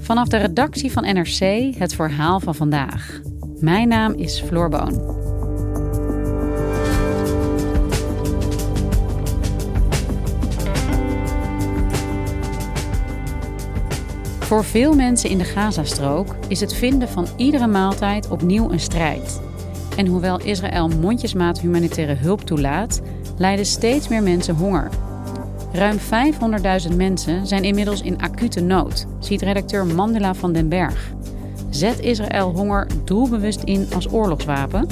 Vanaf de redactie van NRC het verhaal van vandaag. Mijn naam is Floor Boon. Voor veel mensen in de Gazastrook is het vinden van iedere maaltijd opnieuw een strijd. En hoewel Israël mondjesmaat humanitaire hulp toelaat, lijden steeds meer mensen honger. Ruim 500.000 mensen zijn inmiddels in acute nood, ziet redacteur Mandela van den Berg. Zet Israël honger doelbewust in als oorlogswapen?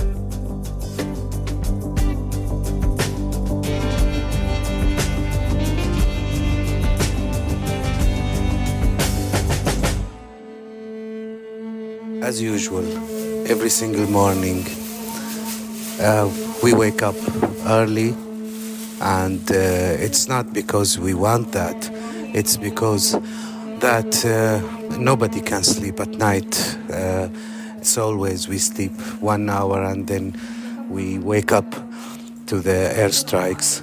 As usual, every single morning, uh, we wake up early, and uh, it's not because we want that, it's because that uh, nobody can sleep at night. Uh, it's always we sleep one hour and then we wake up to the airstrikes.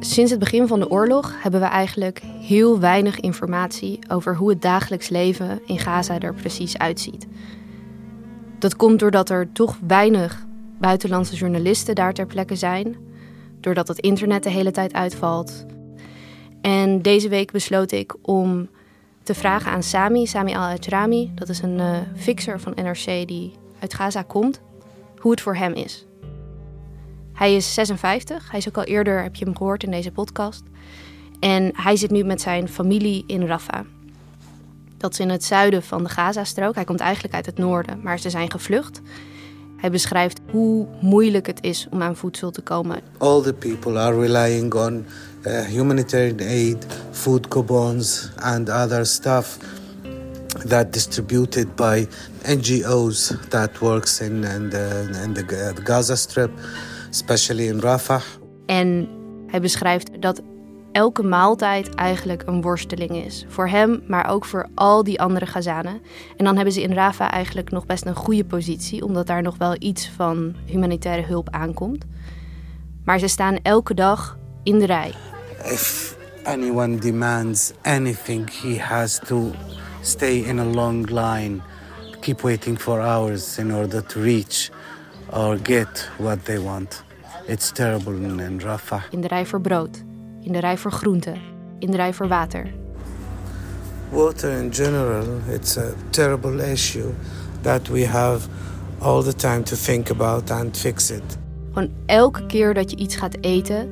Sinds het begin van de oorlog hebben we eigenlijk heel weinig informatie over hoe het dagelijks leven in Gaza er precies uitziet. Dat komt doordat er toch weinig buitenlandse journalisten daar ter plekke zijn, doordat het internet de hele tijd uitvalt. En deze week besloot ik om te vragen aan Sami, Sami Al-Ajrami, dat is een uh, fixer van NRC die uit Gaza komt, hoe het voor hem is. Hij is 56. Hij is ook al eerder, heb je hem gehoord in deze podcast. En hij zit nu met zijn familie in Rafah. Dat is in het zuiden van de Gazastrook. Hij komt eigenlijk uit het noorden, maar ze zijn gevlucht. Hij beschrijft hoe moeilijk het is om aan voedsel te komen. All the people are relying on uh, humanitarian aid, food coupons and other stuff that distributed by NGOs that works in, in, the, in the Gaza Strip especially in Rafah. En hij beschrijft dat elke maaltijd eigenlijk een worsteling is. Voor hem, maar ook voor al die andere Gazanen. En dan hebben ze in Rafah eigenlijk nog best een goede positie, omdat daar nog wel iets van humanitaire hulp aankomt. Maar ze staan elke dag in de rij. If anyone demands anything, he has to stay in a long line, keep waiting for hours in order to reach or get what they want. It's terrible in Rafah. In de rij voor brood, in de rij voor groenten, in de rij voor water. Water in general, it's a terrible issue that we have all the time to think about and fix it. Gewoon elke keer dat je iets gaat eten,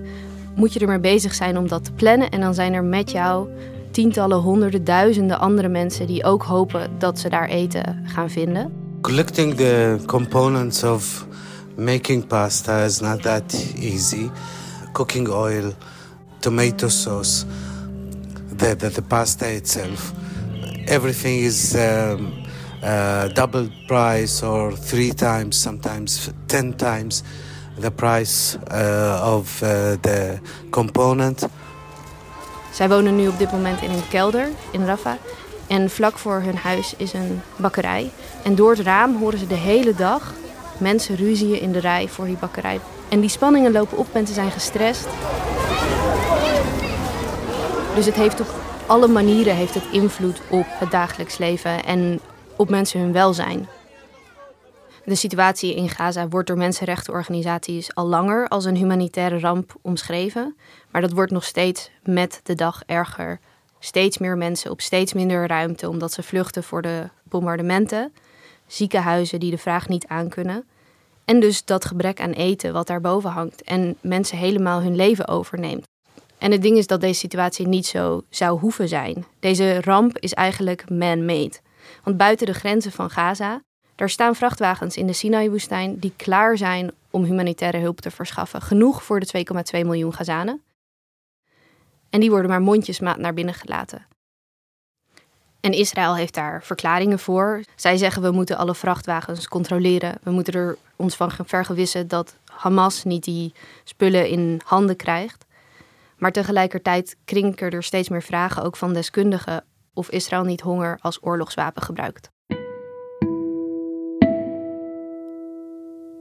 moet je er maar bezig zijn om dat te plannen. En dan zijn er met jou tientallen, honderden, duizenden andere mensen die ook hopen dat ze daar eten gaan vinden. Collecting the components of Making pasta is not that easy. Cooking oil, tomato sauce, the, the, the pasta itself, everything is um, uh, double price or three times, sometimes ten times the price uh, of uh, the component. Zij wonen nu op dit moment in een kelder in Rafah. En vlak voor hun huis is een bakkerij. En door het raam horen ze de hele dag Mensen ruzien in de rij voor die bakkerij. En die spanningen lopen op, mensen zijn gestrest. Dus het heeft op alle manieren heeft het invloed op het dagelijks leven en op mensen hun welzijn. De situatie in Gaza wordt door mensenrechtenorganisaties al langer als een humanitaire ramp omschreven. Maar dat wordt nog steeds met de dag erger. Steeds meer mensen op steeds minder ruimte omdat ze vluchten voor de bombardementen. Ziekenhuizen die de vraag niet aankunnen. En dus dat gebrek aan eten wat daarboven hangt en mensen helemaal hun leven overneemt. En het ding is dat deze situatie niet zo zou hoeven zijn. Deze ramp is eigenlijk man-made. Want buiten de grenzen van Gaza, daar staan vrachtwagens in de Sinai-woestijn die klaar zijn om humanitaire hulp te verschaffen. Genoeg voor de 2,2 miljoen Gazanen. En die worden maar mondjesmaat naar binnen gelaten. En Israël heeft daar verklaringen voor. Zij zeggen we moeten alle vrachtwagens controleren. We moeten er ons van vergewissen dat Hamas niet die spullen in handen krijgt. Maar tegelijkertijd krinken er steeds meer vragen, ook van deskundigen, of Israël niet honger als oorlogswapen gebruikt.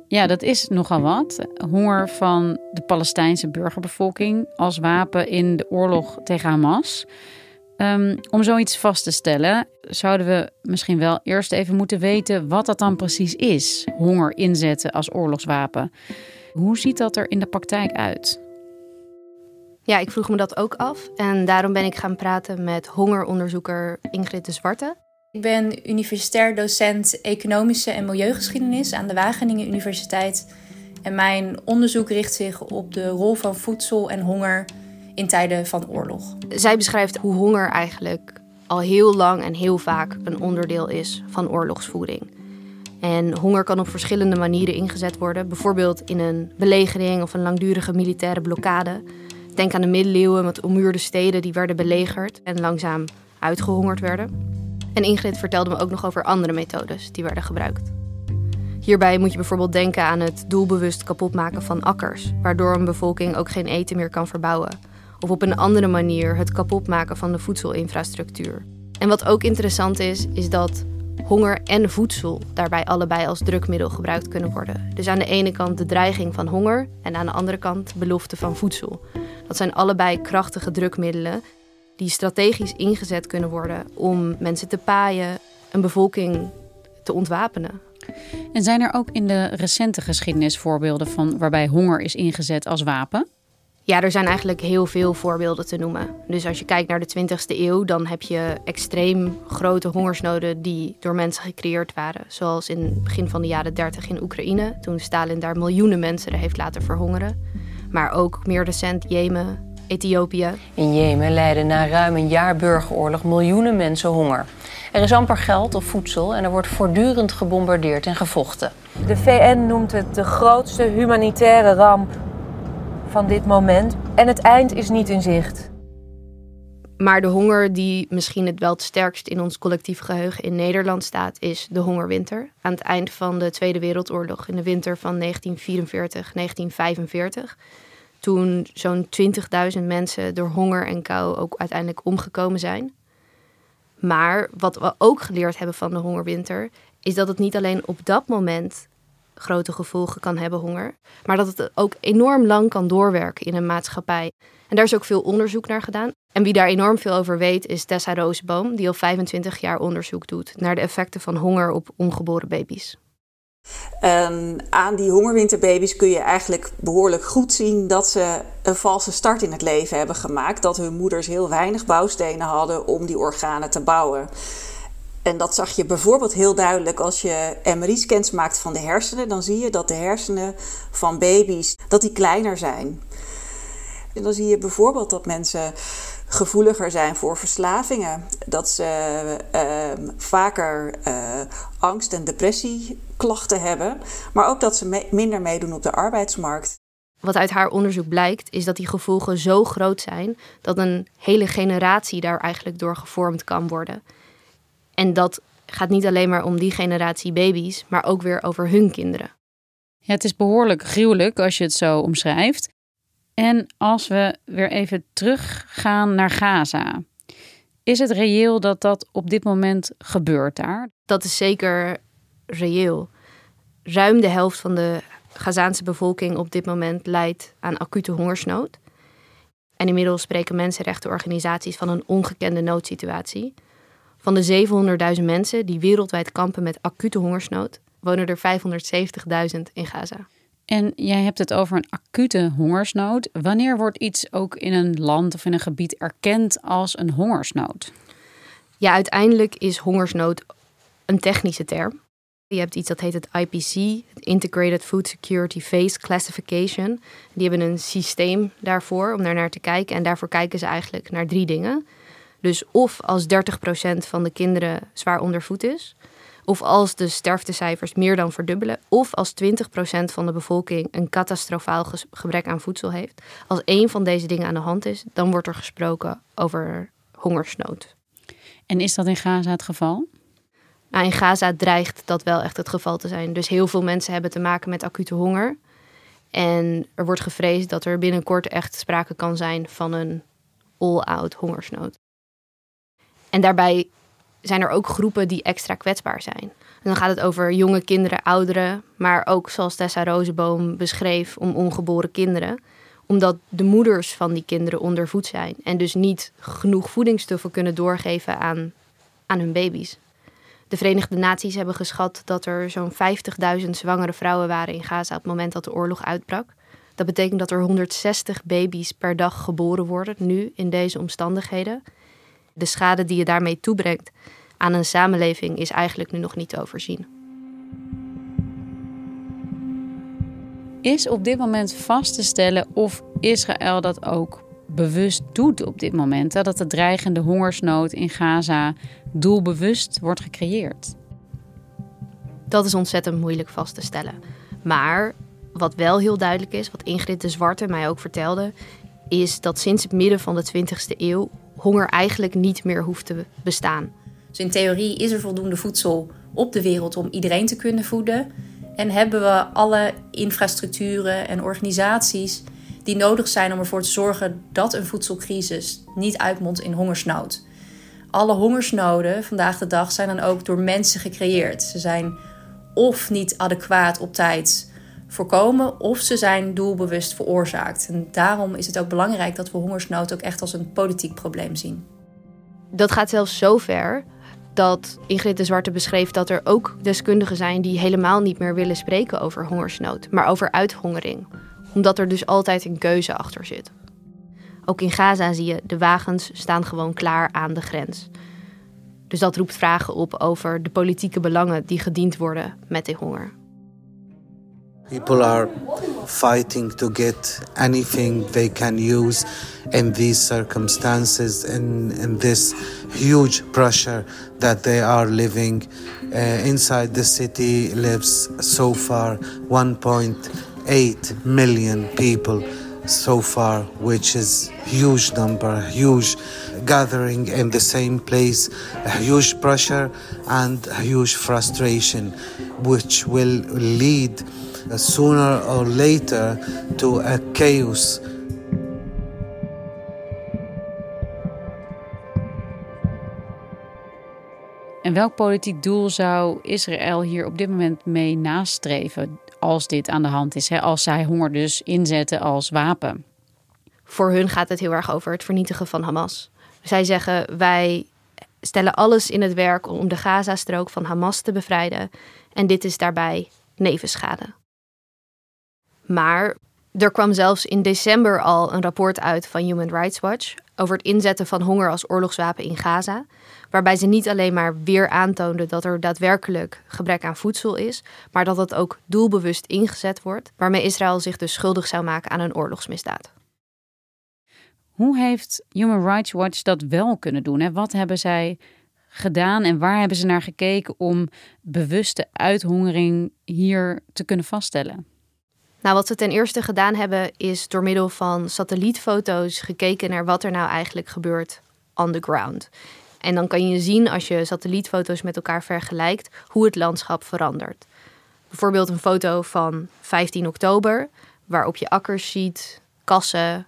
Ja, dat is nogal wat. Honger van de Palestijnse burgerbevolking als wapen in de oorlog tegen Hamas. Um, om zoiets vast te stellen, zouden we misschien wel eerst even moeten weten wat dat dan precies is: honger inzetten als oorlogswapen. Hoe ziet dat er in de praktijk uit? Ja, ik vroeg me dat ook af. En daarom ben ik gaan praten met hongeronderzoeker Ingrid de Zwarte. Ik ben universitair docent economische en milieugeschiedenis aan de Wageningen Universiteit. En mijn onderzoek richt zich op de rol van voedsel en honger in tijden van oorlog. Zij beschrijft hoe honger eigenlijk al heel lang en heel vaak een onderdeel is van oorlogsvoering. En honger kan op verschillende manieren ingezet worden, bijvoorbeeld in een belegering of een langdurige militaire blokkade. Denk aan de middeleeuwen met ommuurde steden die werden belegerd en langzaam uitgehongerd werden. En Ingrid vertelde me ook nog over andere methodes die werden gebruikt. Hierbij moet je bijvoorbeeld denken aan het doelbewust kapotmaken van akkers, waardoor een bevolking ook geen eten meer kan verbouwen. Of op een andere manier het kapotmaken van de voedselinfrastructuur. En wat ook interessant is, is dat honger en voedsel daarbij allebei als drukmiddel gebruikt kunnen worden. Dus aan de ene kant de dreiging van honger en aan de andere kant belofte van voedsel. Dat zijn allebei krachtige drukmiddelen die strategisch ingezet kunnen worden om mensen te paaien, een bevolking te ontwapenen. En zijn er ook in de recente geschiedenis voorbeelden van waarbij honger is ingezet als wapen? Ja, er zijn eigenlijk heel veel voorbeelden te noemen. Dus als je kijkt naar de 20e eeuw, dan heb je extreem grote hongersnoden die door mensen gecreëerd waren. Zoals in het begin van de jaren 30 in Oekraïne, toen Stalin daar miljoenen mensen heeft laten verhongeren. Maar ook meer recent Jemen, Ethiopië. In Jemen lijden na ruim een jaar burgeroorlog miljoenen mensen honger. Er is amper geld of voedsel en er wordt voortdurend gebombardeerd en gevochten. De VN noemt het de grootste humanitaire ramp van dit moment en het eind is niet in zicht. Maar de honger die misschien het wel het sterkst in ons collectief geheugen in Nederland staat, is de hongerwinter. Aan het eind van de Tweede Wereldoorlog, in de winter van 1944-1945. Toen zo'n 20.000 mensen door honger en kou ook uiteindelijk omgekomen zijn. Maar wat we ook geleerd hebben van de hongerwinter, is dat het niet alleen op dat moment grote gevolgen kan hebben, honger. Maar dat het ook enorm lang kan doorwerken in een maatschappij. En daar is ook veel onderzoek naar gedaan. En wie daar enorm veel over weet, is Tessa Roosboom, die al 25 jaar onderzoek doet naar de effecten van honger op ongeboren baby's. En aan die hongerwinterbaby's kun je eigenlijk behoorlijk goed zien dat ze een valse start in het leven hebben gemaakt. Dat hun moeders heel weinig bouwstenen hadden om die organen te bouwen. En dat zag je bijvoorbeeld heel duidelijk als je MRI-scans maakt van de hersenen. Dan zie je dat de hersenen van baby's dat die kleiner zijn. En dan zie je bijvoorbeeld dat mensen gevoeliger zijn voor verslavingen. Dat ze uh, vaker uh, angst- en depressieklachten hebben. Maar ook dat ze minder meedoen op de arbeidsmarkt. Wat uit haar onderzoek blijkt, is dat die gevolgen zo groot zijn dat een hele generatie daar eigenlijk door gevormd kan worden. En dat gaat niet alleen maar om die generatie baby's, maar ook weer over hun kinderen. Ja, het is behoorlijk gruwelijk als je het zo omschrijft. En als we weer even teruggaan naar Gaza. Is het reëel dat dat op dit moment gebeurt daar? Dat is zeker reëel. Ruim de helft van de Gazaanse bevolking op dit moment lijdt aan acute hongersnood. En inmiddels spreken mensenrechtenorganisaties van een ongekende noodsituatie. Van de 700.000 mensen die wereldwijd kampen met acute hongersnood, wonen er 570.000 in Gaza. En jij hebt het over een acute hongersnood. Wanneer wordt iets ook in een land of in een gebied erkend als een hongersnood? Ja, uiteindelijk is hongersnood een technische term. Je hebt iets dat heet het IPC, Integrated Food Security Phase Classification. Die hebben een systeem daarvoor om daar naar te kijken. En daarvoor kijken ze eigenlijk naar drie dingen. Dus of als 30% van de kinderen zwaar ondervoed is, of als de sterftecijfers meer dan verdubbelen, of als 20% van de bevolking een catastrofaal gebrek aan voedsel heeft. Als één van deze dingen aan de hand is, dan wordt er gesproken over hongersnood. En is dat in Gaza het geval? Nou, in Gaza dreigt dat wel echt het geval te zijn. Dus heel veel mensen hebben te maken met acute honger. En er wordt gevreesd dat er binnenkort echt sprake kan zijn van een all-out hongersnood. En daarbij zijn er ook groepen die extra kwetsbaar zijn. En dan gaat het over jonge kinderen, ouderen, maar ook zoals Tessa Rozenboom beschreef, om ongeboren kinderen. Omdat de moeders van die kinderen ondervoed zijn en dus niet genoeg voedingsstoffen kunnen doorgeven aan, aan hun baby's. De Verenigde Naties hebben geschat dat er zo'n 50.000 zwangere vrouwen waren in Gaza op het moment dat de oorlog uitbrak. Dat betekent dat er 160 baby's per dag geboren worden, nu in deze omstandigheden. De schade die je daarmee toebrengt aan een samenleving is eigenlijk nu nog niet te overzien. Is op dit moment vast te stellen of Israël dat ook bewust doet op dit moment? Dat de dreigende hongersnood in Gaza doelbewust wordt gecreëerd? Dat is ontzettend moeilijk vast te stellen. Maar wat wel heel duidelijk is, wat Ingrid de Zwarte mij ook vertelde, is dat sinds het midden van de 20e eeuw honger eigenlijk niet meer hoeft te bestaan. Dus in theorie is er voldoende voedsel op de wereld om iedereen te kunnen voeden. En hebben we alle infrastructuren en organisaties die nodig zijn om ervoor te zorgen dat een voedselcrisis niet uitmondt in hongersnood. Alle hongersnoden vandaag de dag zijn dan ook door mensen gecreëerd. Ze zijn of niet adequaat op tijd voorkomen of ze zijn doelbewust veroorzaakt. En daarom is het ook belangrijk dat we hongersnood ook echt als een politiek probleem zien. Dat gaat zelfs zo ver dat Ingrid de Zwarte beschreef dat er ook deskundigen zijn die helemaal niet meer willen spreken over hongersnood, maar over uithongering, omdat er dus altijd een keuze achter zit. Ook in Gaza zie je, de wagens staan gewoon klaar aan de grens. Dus dat roept vragen op over de politieke belangen die gediend worden met die honger. People are fighting to get anything they can use in these circumstances, in, in this huge pressure that they are living. Uh, inside the city lives so far 1.8 million people so far, which is huge number, huge gathering in the same place, huge pressure and huge frustration, which will lead uh, sooner or later to a chaos. En welk politiek doel zou Israël hier op dit moment mee nastreven als dit aan de hand is? Hè? Als zij honger dus inzetten als wapen? Voor hun gaat het heel erg over het vernietigen van Hamas. Zij zeggen wij stellen alles in het werk om de Gazastrook van Hamas te bevrijden. En dit is daarbij nevenschade. Maar er kwam zelfs in december al een rapport uit van Human Rights Watch over het inzetten van honger als oorlogswapen in Gaza. Waarbij ze niet alleen maar weer aantoonden dat er daadwerkelijk gebrek aan voedsel is, maar dat het ook doelbewust ingezet wordt, waarmee Israël zich dus schuldig zou maken aan een oorlogsmisdaad. Hoe heeft Human Rights Watch dat wel kunnen doen? Hè? Wat hebben zij gedaan en waar hebben ze naar gekeken om bewuste uithongering hier te kunnen vaststellen? Nou, wat ze ten eerste gedaan hebben, is door middel van satellietfoto's gekeken naar wat er nou eigenlijk gebeurt on the ground. En dan kan je zien, als je satellietfoto's met elkaar vergelijkt, hoe het landschap verandert. Bijvoorbeeld een foto van 15 oktober, waarop je akkers ziet, kassen,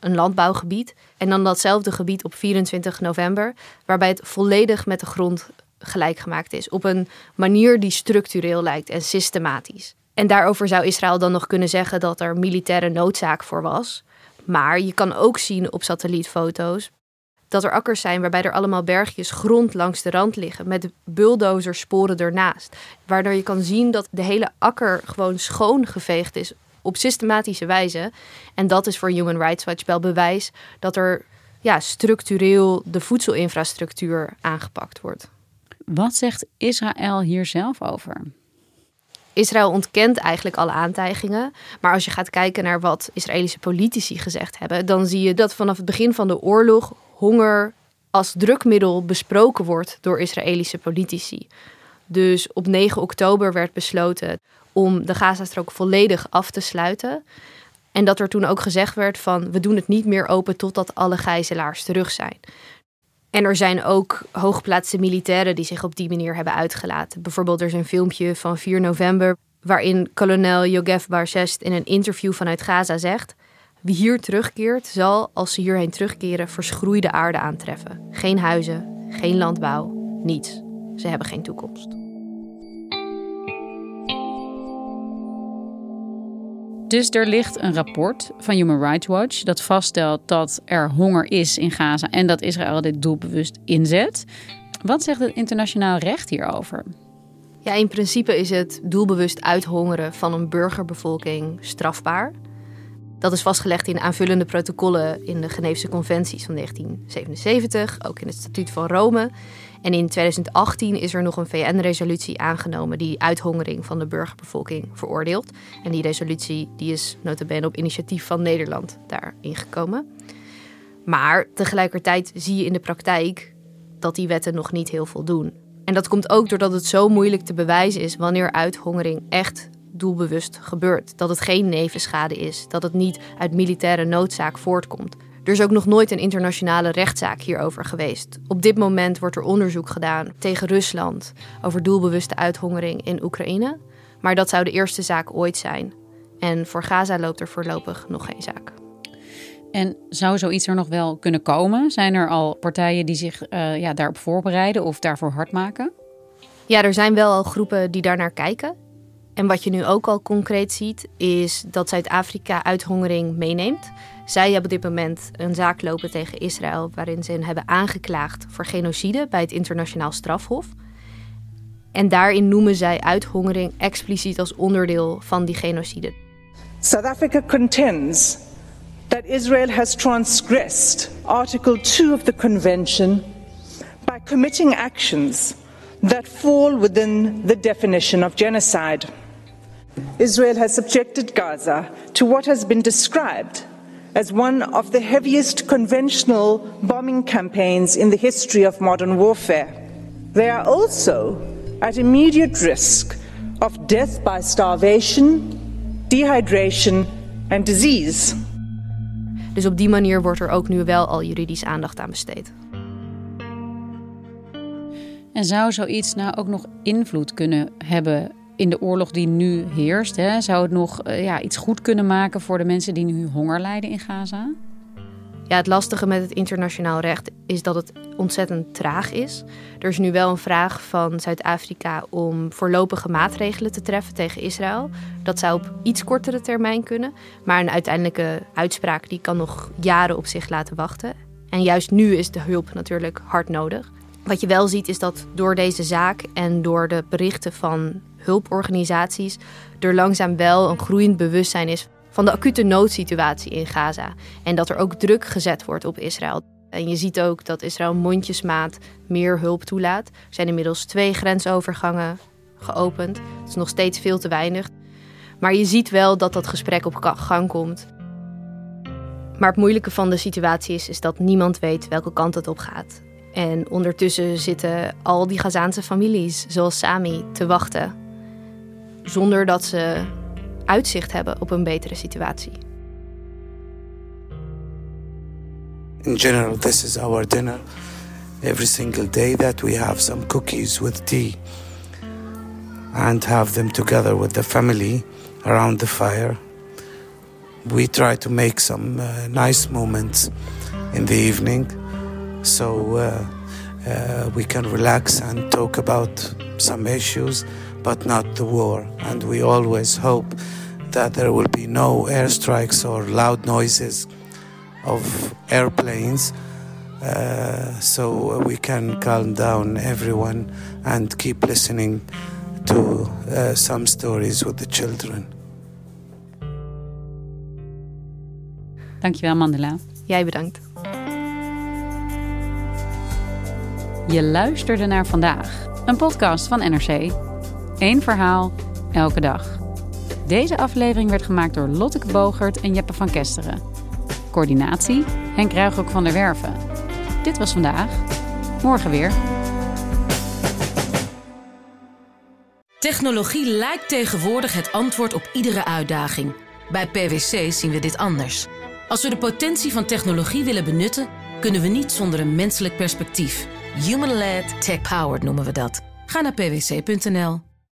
een landbouwgebied. En dan datzelfde gebied op 24 november, waarbij het volledig met de grond gelijk gemaakt is. Op een manier die structureel lijkt en systematisch. En daarover zou Israël dan nog kunnen zeggen dat er militaire noodzaak voor was. Maar je kan ook zien op satellietfoto's dat er akkers zijn waarbij er allemaal bergjes grond langs de rand liggen met bulldozersporen ernaast. Waardoor je kan zien dat de hele akker gewoon schoongeveegd is op systematische wijze. En dat is voor Human Rights Watch wel bewijs dat er ja, structureel de voedselinfrastructuur aangepakt wordt. Wat zegt Israël hier zelf over? Israël ontkent eigenlijk alle aantijgingen. Maar als je gaat kijken naar wat Israëlische politici gezegd hebben, dan zie je dat vanaf het begin van de oorlog honger als drukmiddel besproken wordt door Israëlische politici. Dus op 9 oktober werd besloten om de Gazastrook volledig af te sluiten. En dat er toen ook gezegd werd van we doen het niet meer open totdat alle gijzelaars terug zijn. En er zijn ook hooggeplaatste militairen die zich op die manier hebben uitgelaten. Bijvoorbeeld er is een filmpje van 4 november waarin kolonel Yogev Barsest in een interview vanuit Gaza zegt: Wie hier terugkeert, zal als ze hierheen terugkeren verschroeide aarde aantreffen. Geen huizen, geen landbouw, niets. Ze hebben geen toekomst. Dus er ligt een rapport van Human Rights Watch dat vaststelt dat er honger is in Gaza en dat Israël dit doelbewust inzet. Wat zegt het internationaal recht hierover? Ja, in principe is het doelbewust uithongeren van een burgerbevolking strafbaar. Dat is vastgelegd in aanvullende protocollen in de Geneefse Conventies van 1977, ook in het Statuut van Rome. En in 2018 is er nog een VN-resolutie aangenomen die uithongering van de burgerbevolking veroordeelt. En die resolutie die is notabene op initiatief van Nederland daarin gekomen. Maar tegelijkertijd zie je in de praktijk dat die wetten nog niet heel veel doen. En dat komt ook doordat het zo moeilijk te bewijzen is wanneer uithongering echt doelbewust gebeurt. Dat het geen nevenschade is, dat het niet uit militaire noodzaak voortkomt. Er is ook nog nooit een internationale rechtszaak hierover geweest. Op dit moment wordt er onderzoek gedaan tegen Rusland over doelbewuste uithongering in Oekraïne. Maar dat zou de eerste zaak ooit zijn. En voor Gaza loopt er voorlopig nog geen zaak. En zou zoiets er nog wel kunnen komen? Zijn er al partijen die zich uh, ja, daarop voorbereiden of daarvoor hard maken? Ja, er zijn wel al groepen die daarnaar kijken. En wat je nu ook al concreet ziet, is dat Zuid-Afrika uithongering meeneemt. Zij hebben op dit moment een zaak lopen tegen Israël waarin ze hen hebben aangeklaagd voor genocide bij het internationaal strafhof. En daarin noemen zij uithongering expliciet als onderdeel van die genocide. South Africa contends that Israel has transgressed Article 2 of the Convention by committing actions that fall within the definition of genocide. Israel has subjected Gaza to what has been described as one of the heaviest conventional bombing campaigns in the history of modern warfare. They are also at immediate risk of death by starvation, dehydration and disease. Dus op die manier wordt er ook nu wel al juridisch aandacht aan besteed. En zou zoiets nou ook nog invloed kunnen hebben in de oorlog die nu heerst? Hè? Zou het nog uh, ja, iets goed kunnen maken voor de mensen die nu honger lijden in Gaza? Ja, het lastige met het internationaal recht is dat het ontzettend traag is. Er is nu wel een vraag van Zuid-Afrika om voorlopige maatregelen te treffen tegen Israël. Dat zou op iets kortere termijn kunnen, maar een uiteindelijke uitspraak die kan nog jaren op zich laten wachten. En juist nu is de hulp natuurlijk hard nodig. Wat je wel ziet is dat door deze zaak en door de berichten van hulporganisaties er langzaam wel een groeiend bewustzijn is van de acute noodsituatie in Gaza. En dat er ook druk gezet wordt op Israël. En je ziet ook dat Israël mondjesmaat meer hulp toelaat. Er zijn inmiddels twee grensovergangen geopend. Het is nog steeds veel te weinig. Maar je ziet wel dat dat gesprek op gang komt. Maar het moeilijke van de situatie is, is dat niemand weet welke kant het op gaat. En ondertussen zitten al die Gazaanse families, zoals Sami, te wachten. Zonder dat ze uitzicht hebben op een betere situatie. In general, this is our dinner. Every single day that we have some cookies with tea and have them together with the family around the fire. We try to make some uh, nice moments in the evening so uh, uh, we can relax and talk about some issues, but not the war. And we always hope that there will be no airstrikes or loud noises of airplanes uh, so we can calm down everyone and keep listening to uh, some stories with the children. Dankjewel, Mandela. Jij bedankt. Je luisterde naar vandaag, een podcast van NRC. Eén verhaal, elke dag. Deze aflevering werd gemaakt door Lotteke Bogert en Jeppe van Kesteren. Coördinatie Henk Ruigrok van der Werven. Dit was vandaag. Morgen weer. Technologie lijkt tegenwoordig het antwoord op iedere uitdaging. Bij PwC zien we dit anders. Als we de potentie van technologie willen benutten, kunnen we niet zonder een menselijk perspectief. Human-led, tech-powered noemen we dat. Ga naar pwc.nl.